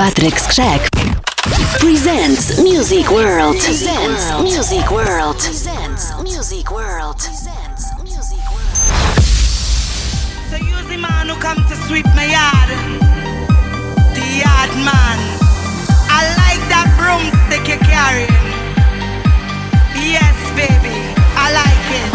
Patrick Skrzek presents Music World. Presents Music World. Presents Music World. Presents Music World. So you the man who come to sweep my yard. The yard man. I like that broomstick you're carrying. Yes, baby, I like it.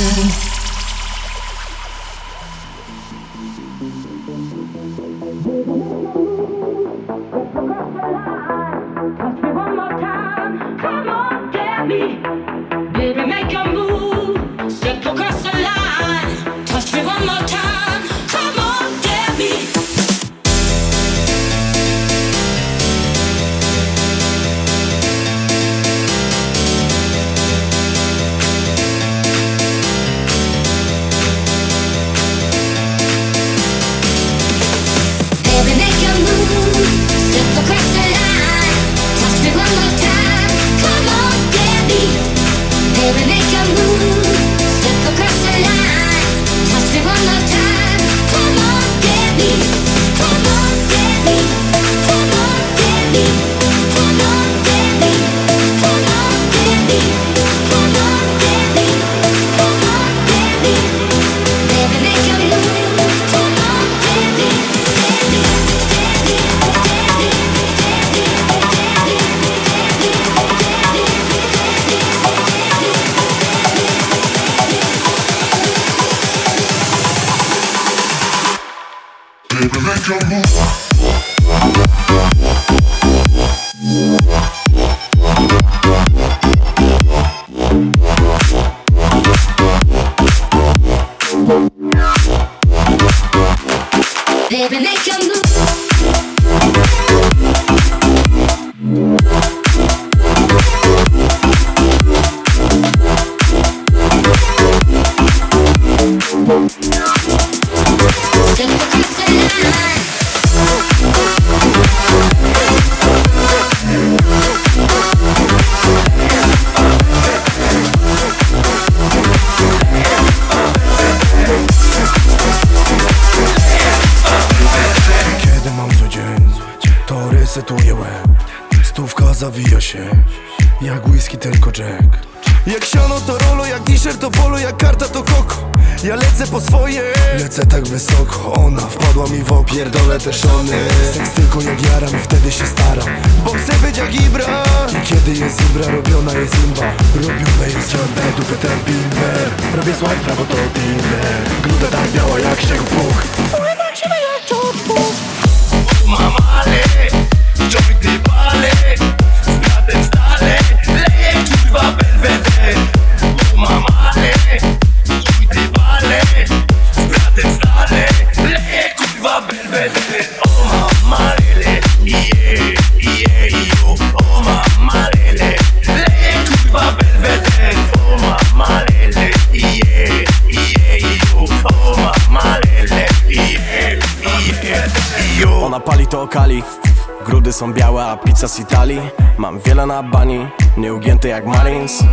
you. Zawija się, jak whisky tylko Jack. Jak siano to rolo, jak t-shirt to polo, jak karta to koko. Ja lecę po swoje. Lecę tak wysoko, ona wpadła mi w oko Pierdolę te szony. Seks tylko jak jaram i wtedy się staram Bo chcę być jak Ibra. I kiedy jest Ibra, robiona jest imba. Robione jest ciągle dupy ten bimber Robię swipe, prawo to Tinder Gruda tak biała jak śnieg puch mamale Jointy pale Z bratem Ona pali to kali Grudy są białe, a pizza z Italii. Mam wiele na bani, nieugięte jak Marines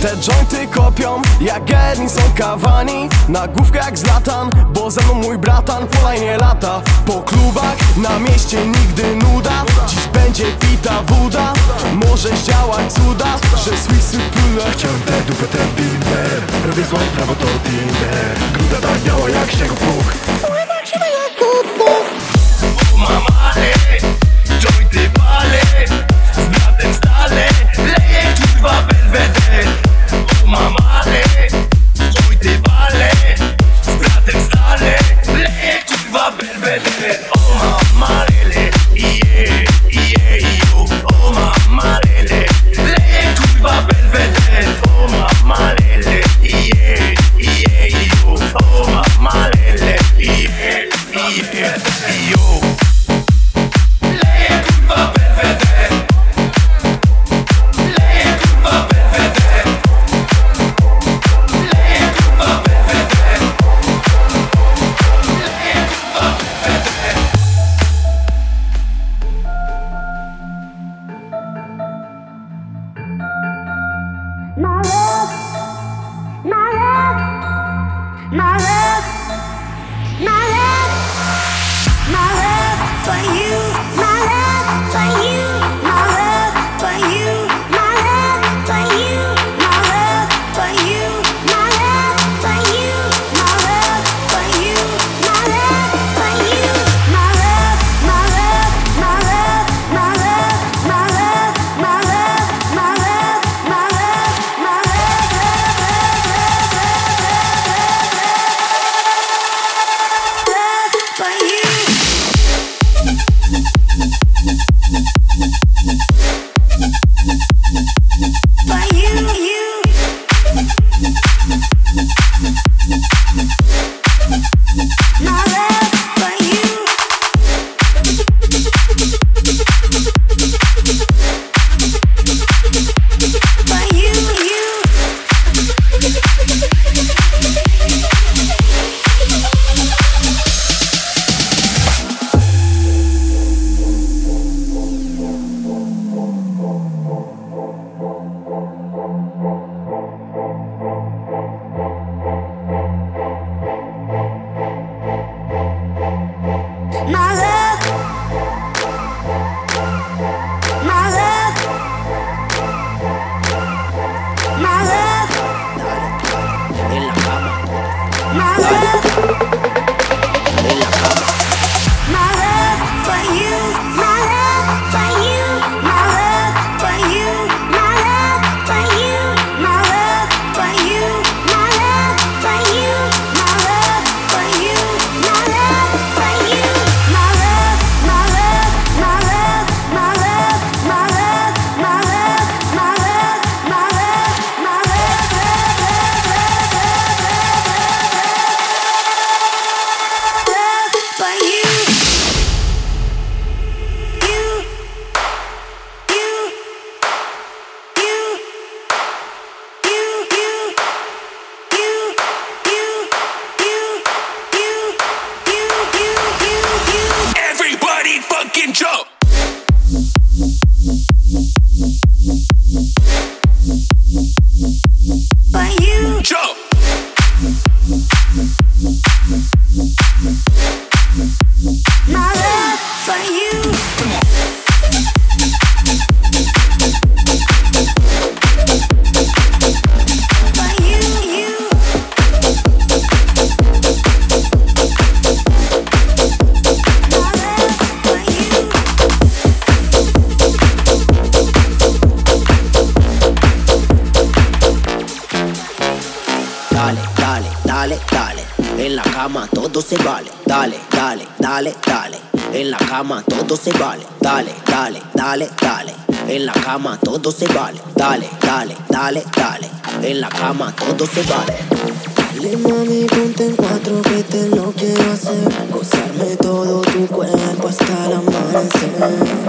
te jointy kopią, jak Edinson Cavani Na główkę jak Zlatan, bo ze mną mój bratan Polaj nie lata, po klubach Na mieście nigdy nuda. Dziś będzie pita woda Może zdziałać cuda Że Swissy pyle Chciałem tę dupę, ten bimber Robię swipe, prawo to Tinder. Gruda tak biała jak śnieg puch Bye.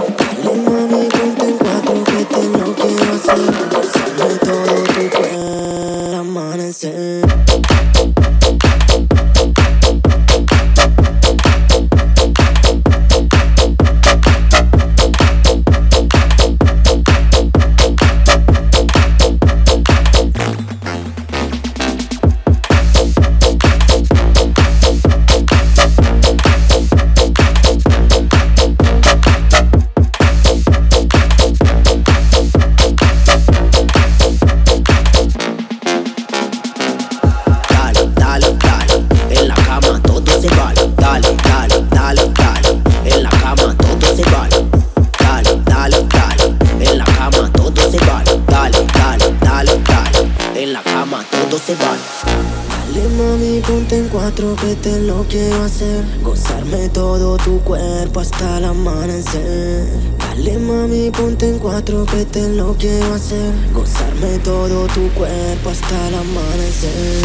tu cuerpo hasta el amanecer.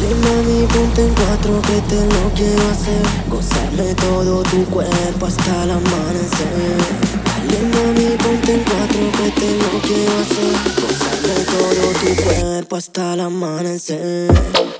Le mami, ponte en cuatro que te lo quiero hacer. Gozarme todo tu cuerpo hasta el amanecer. Le mami, ponte en cuatro que te lo quiero hacer. Gozarme todo tu cuerpo hasta el amanecer.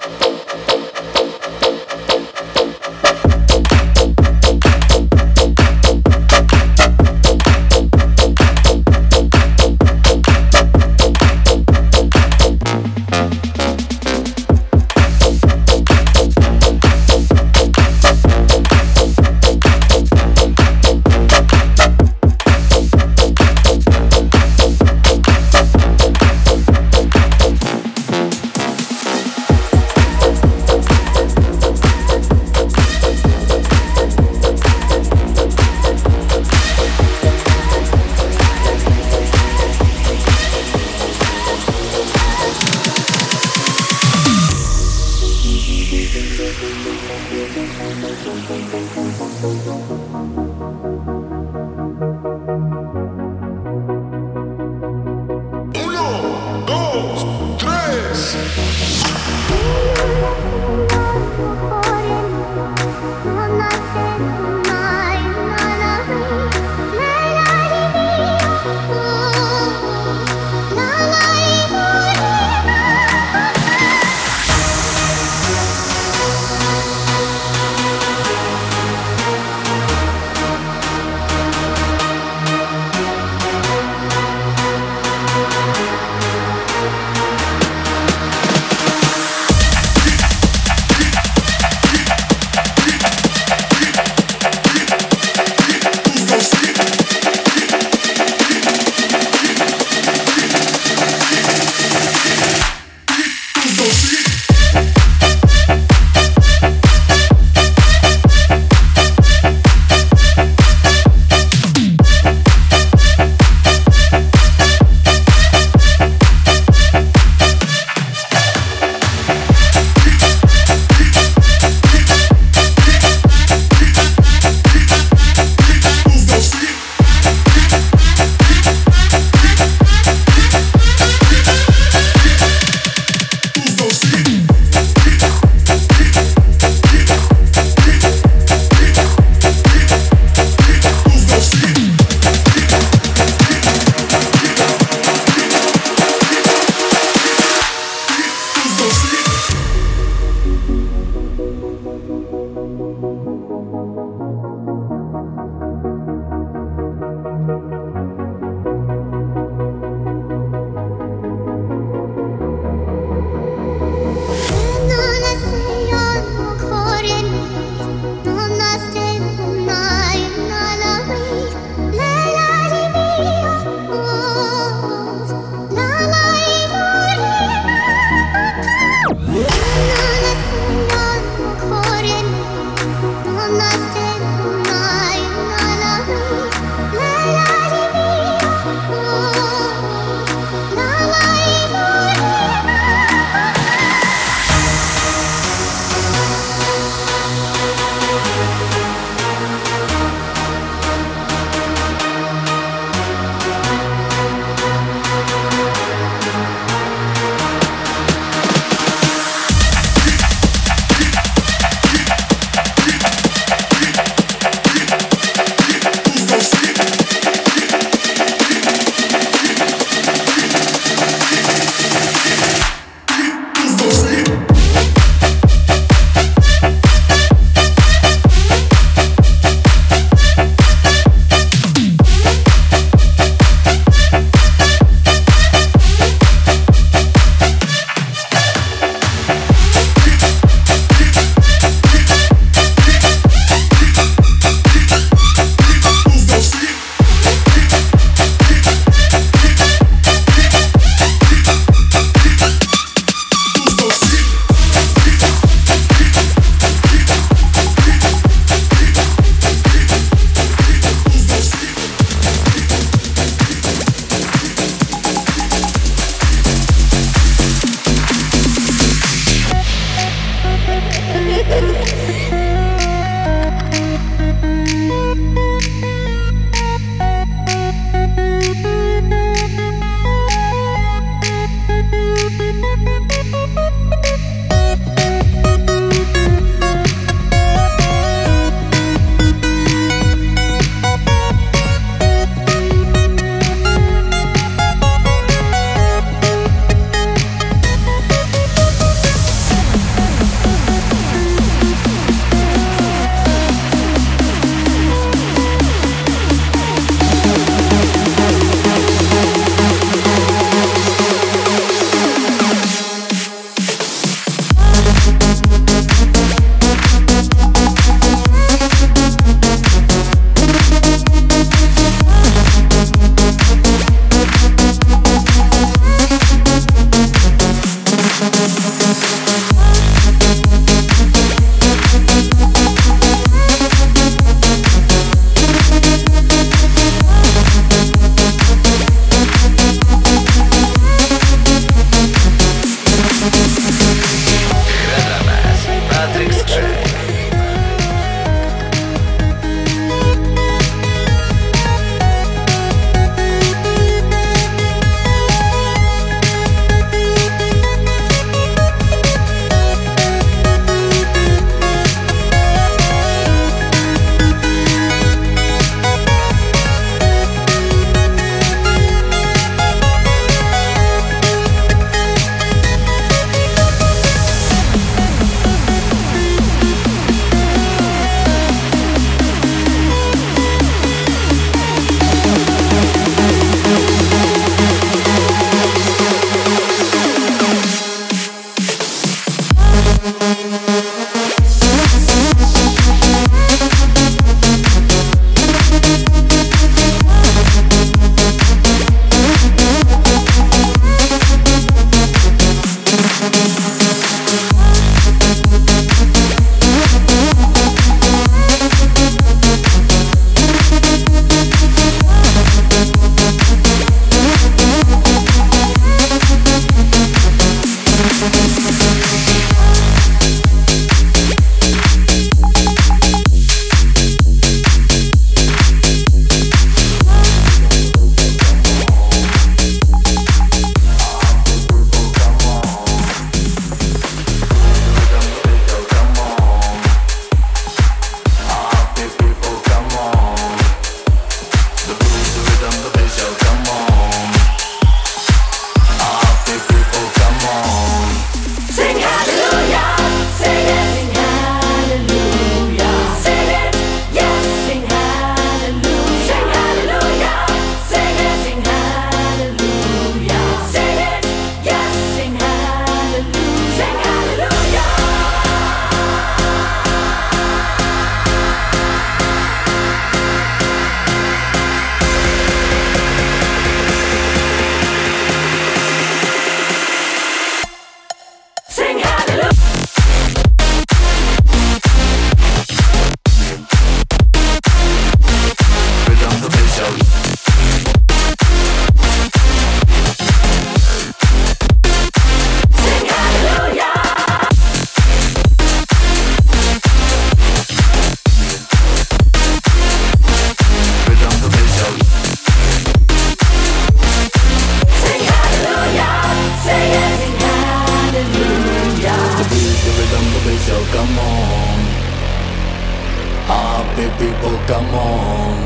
people come on.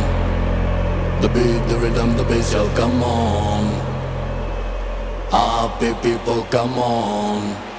The beat, the rhythm, the bass shall come on. Happy people come on.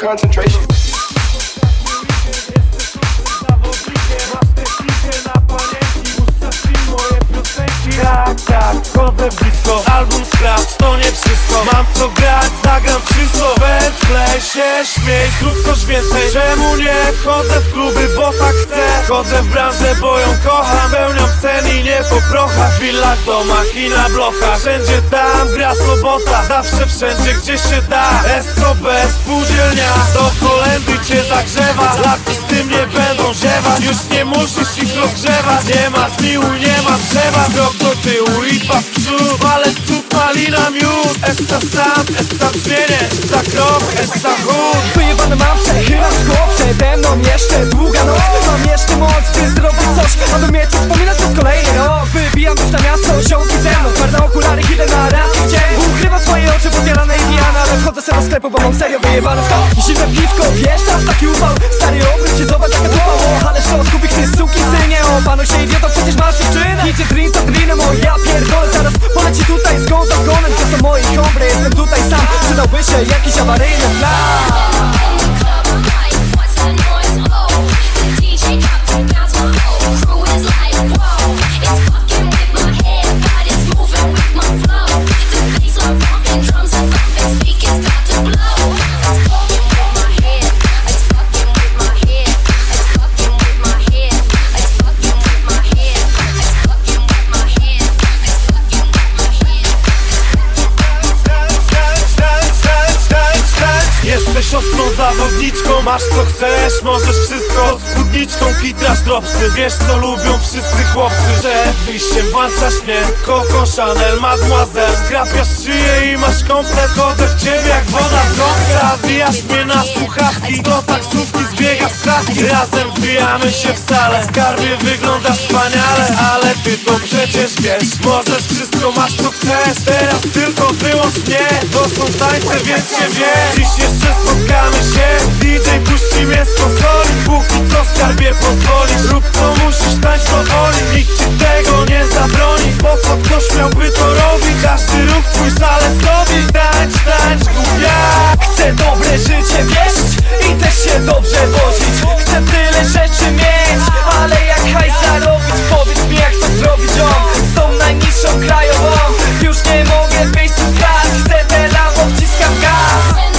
Concentration? Czemu nie wchodzę w kluby, bo tak chcę? Chodzę w branżę, bo ją kocham. Pełniam scen i nie po prochach. W willach, domach i na blokach. Wszędzie tam gra sobota. Zawsze wszędzie, gdzie się da. SOB, spółdzielnia Do kolendy cię zagrzewa. Laki z tym nie będą ziewać. Już nie musisz ich rozgrzewać. Nie ma zmiłuj, nie ma drzewa. Krok do tyłu i dwa w przód. Palec, cud, malina, miód Essa sam, essa brzmienie Essa krok, essa chód. Wyjebane mam, przechylam skło Przede mną jeszcze długa noc. Mam jeszcze moc, by zrobić coś Aby mnie to wspominać przez kolejny rok. Wybijam już na miasto, ziomki ze mną. Twarde okulary, idę na randki w dzień Ukrywam swoje oczy, podjarane i pijane Ale wchodzę sobie do sklepu, bo mam serio wyjebane w to. I zimne piwko, wjeżdża w taki upał. Stary obróć się, zobacz jaka dupa ale sztos, kubik, ty suki synie Opanuj się idioto, przecież masz dziewczynę. Idzie drink za drinem, o ja pierdolę Zaraz poleci tutaj z gon za gonem To są moi jestem tutaj sam Przydałby się jakiś awaryjny plan masz co chcesz, możesz wszystko Pod spódniczką kitrasz dropsy, wiesz co lubią wszyscy chłopcy Przed wyjściem włączasz mnie, Coco Chanel, Mademoiselle. Skrapiasz szyję i masz komplet, chodzę w ciebie jak woda w Zawijasz mnie na słuchawki, do taksówki zbiegasz z klatki. Razem wbijamy się w salę, skarbie wyglądasz wspaniale. Ale ty to przecież wiesz, możesz wszystko, masz co chcesz. Teraz tylko wyłącz mnie, to są tańce, więc się wie. Dziś jeszcze spotkamy się, DJ puści mnie z konsoli Póki co skarbie pozwolisz, rób co musisz, tańcz powoli Nikt ci tego nie zabroni, po co ktoś miałby to robić? Każdy ruch twój salę zdobi, tańcz, tańcz, głupia. Chcę dobre życie, wiesz? I się dobrze wozić. Chcę tyle rzeczy mieć Ale jak hajs zarobić Powiedz mi jak to zrobić on? Z tą najniższą krajową. Już nie mogę w miejscu stać. Chcę te lambo wciskam gaz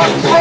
Let's go!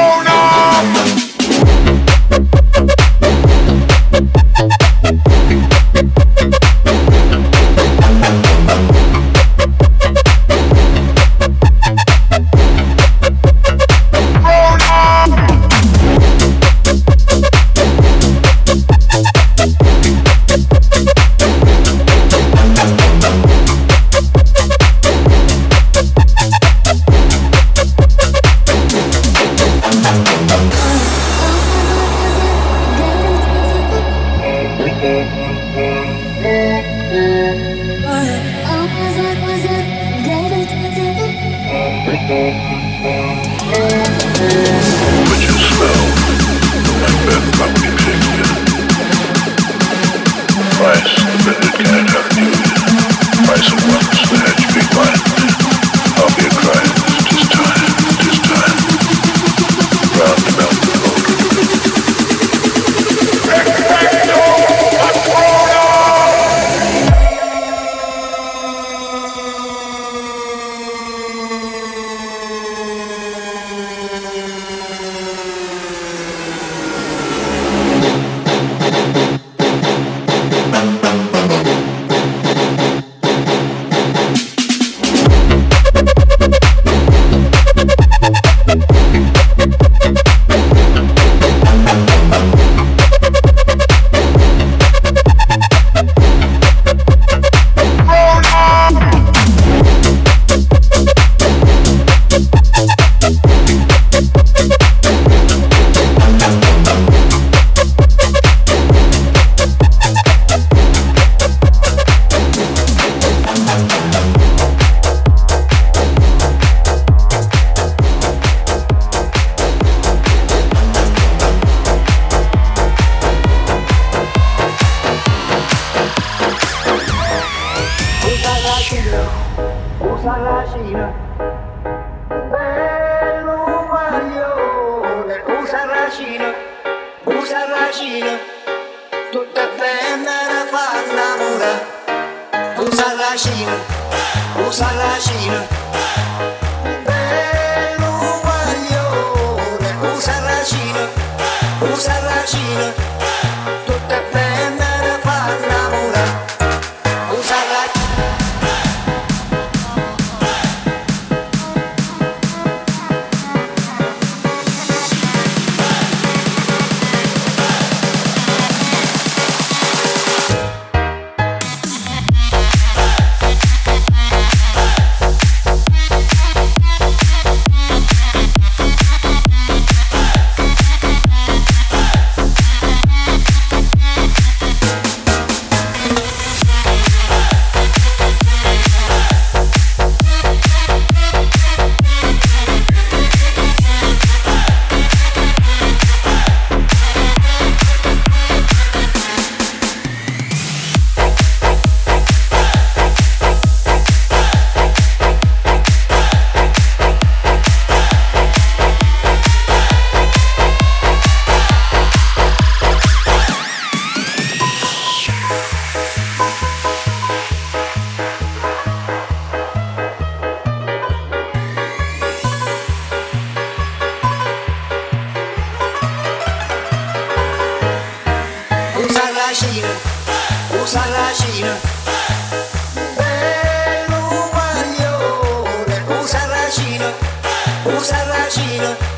Regina.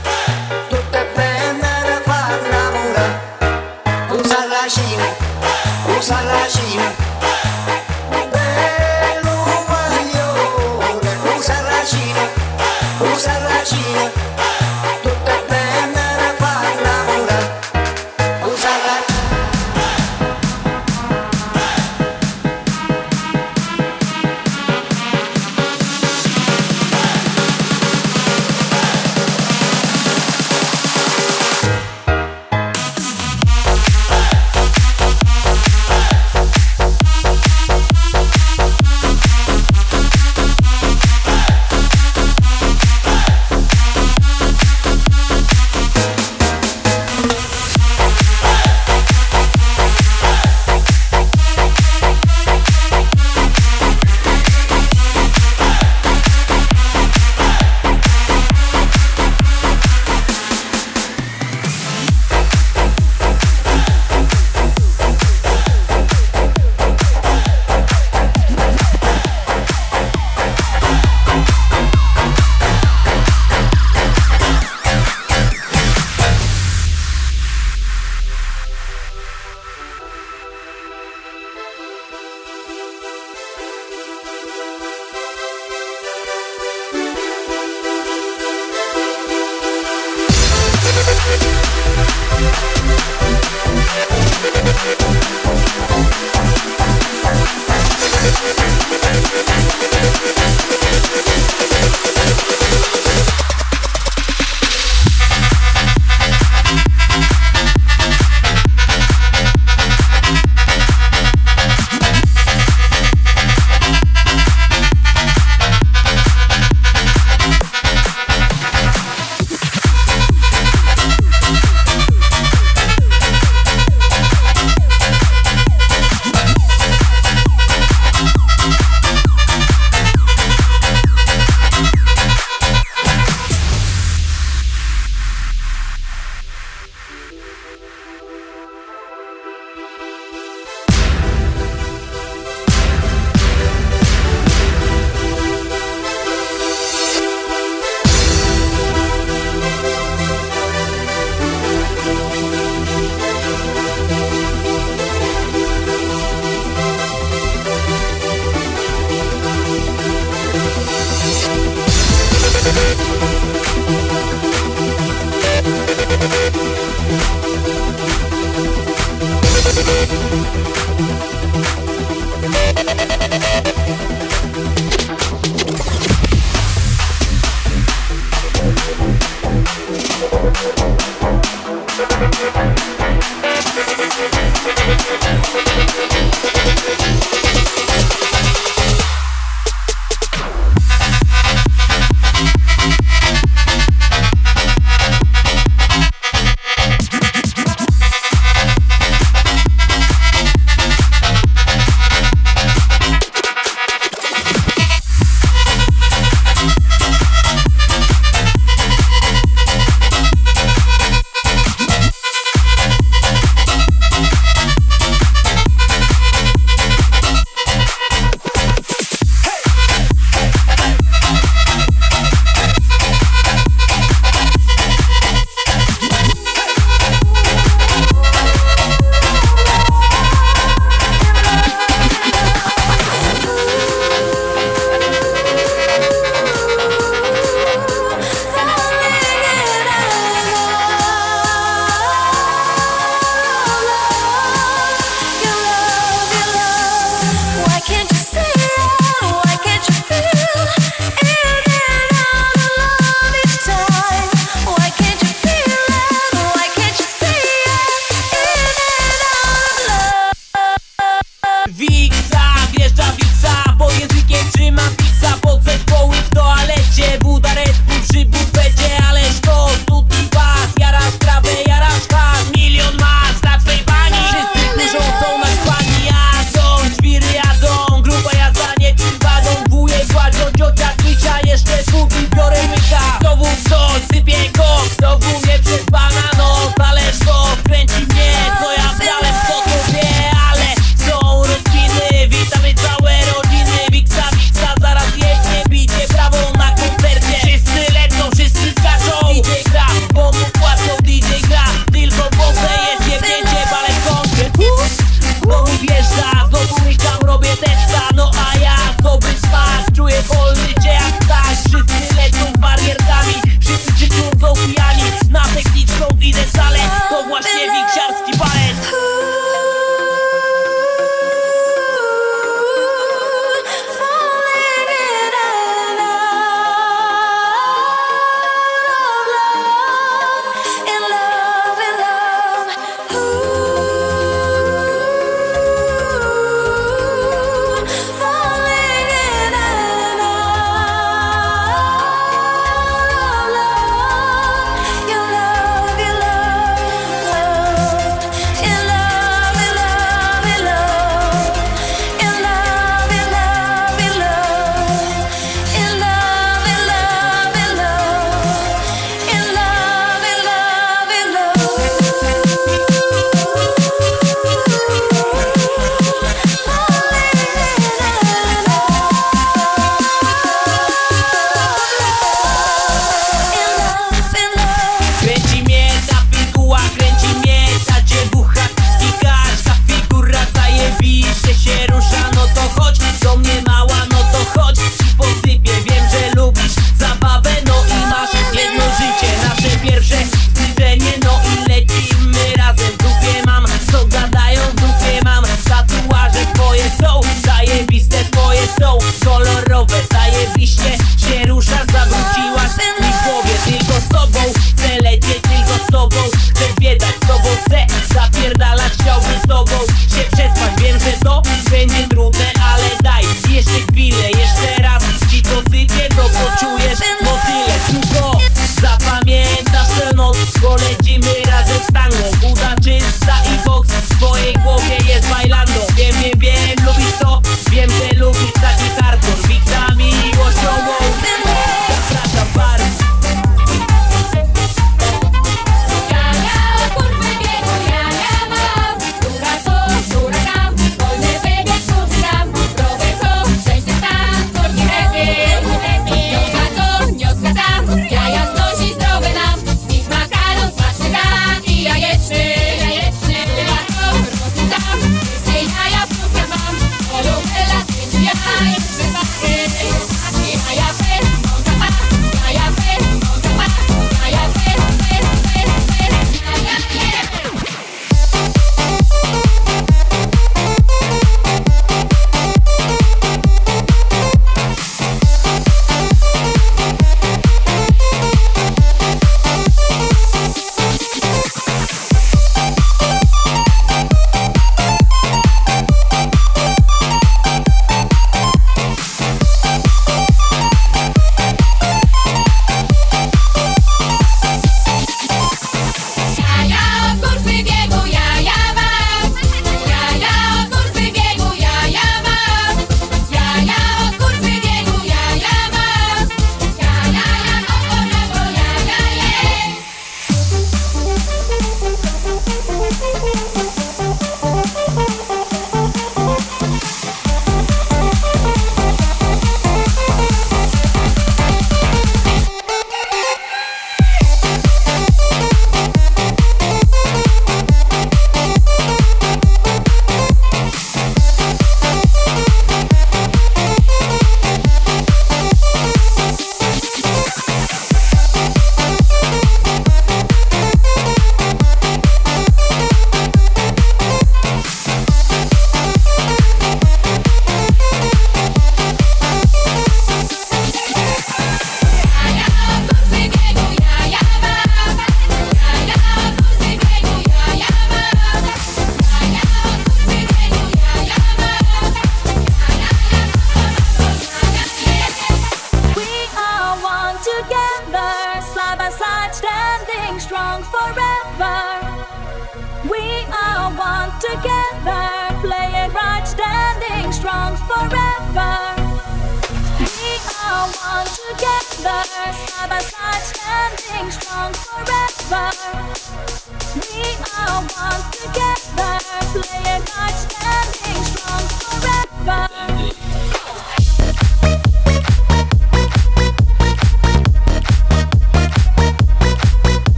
Are one together, playing right, standing strong